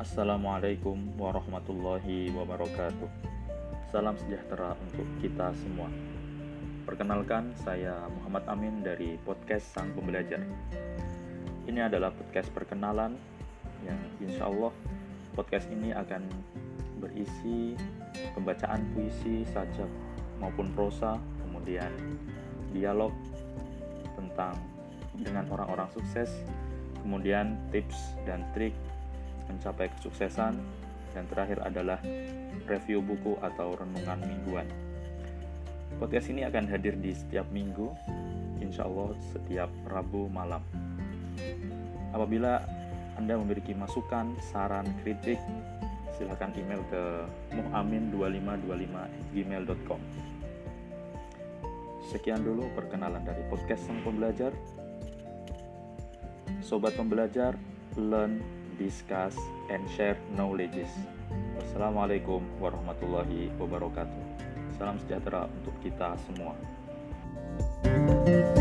Assalamualaikum warahmatullahi wabarakatuh. Salam sejahtera untuk kita semua. Perkenalkan, saya Muhammad Amin dari podcast Sang Pembelajar. Ini adalah podcast perkenalan yang insya Allah podcast ini akan berisi pembacaan puisi, sajak maupun prosa, kemudian dialog tentang dengan orang-orang sukses, kemudian tips dan trik mencapai kesuksesan, dan terakhir adalah review buku atau renungan mingguan. Podcast ini akan hadir di setiap minggu, insya Allah setiap Rabu malam. Apabila Anda memiliki masukan, saran, kritik, silahkan email ke muhamin2525gmail.com Sekian dulu perkenalan dari podcast Sang Pembelajar. Sobat pembelajar, learn, discuss, and share knowledges. Wassalamualaikum warahmatullahi wabarakatuh. Salam sejahtera untuk kita semua. thank you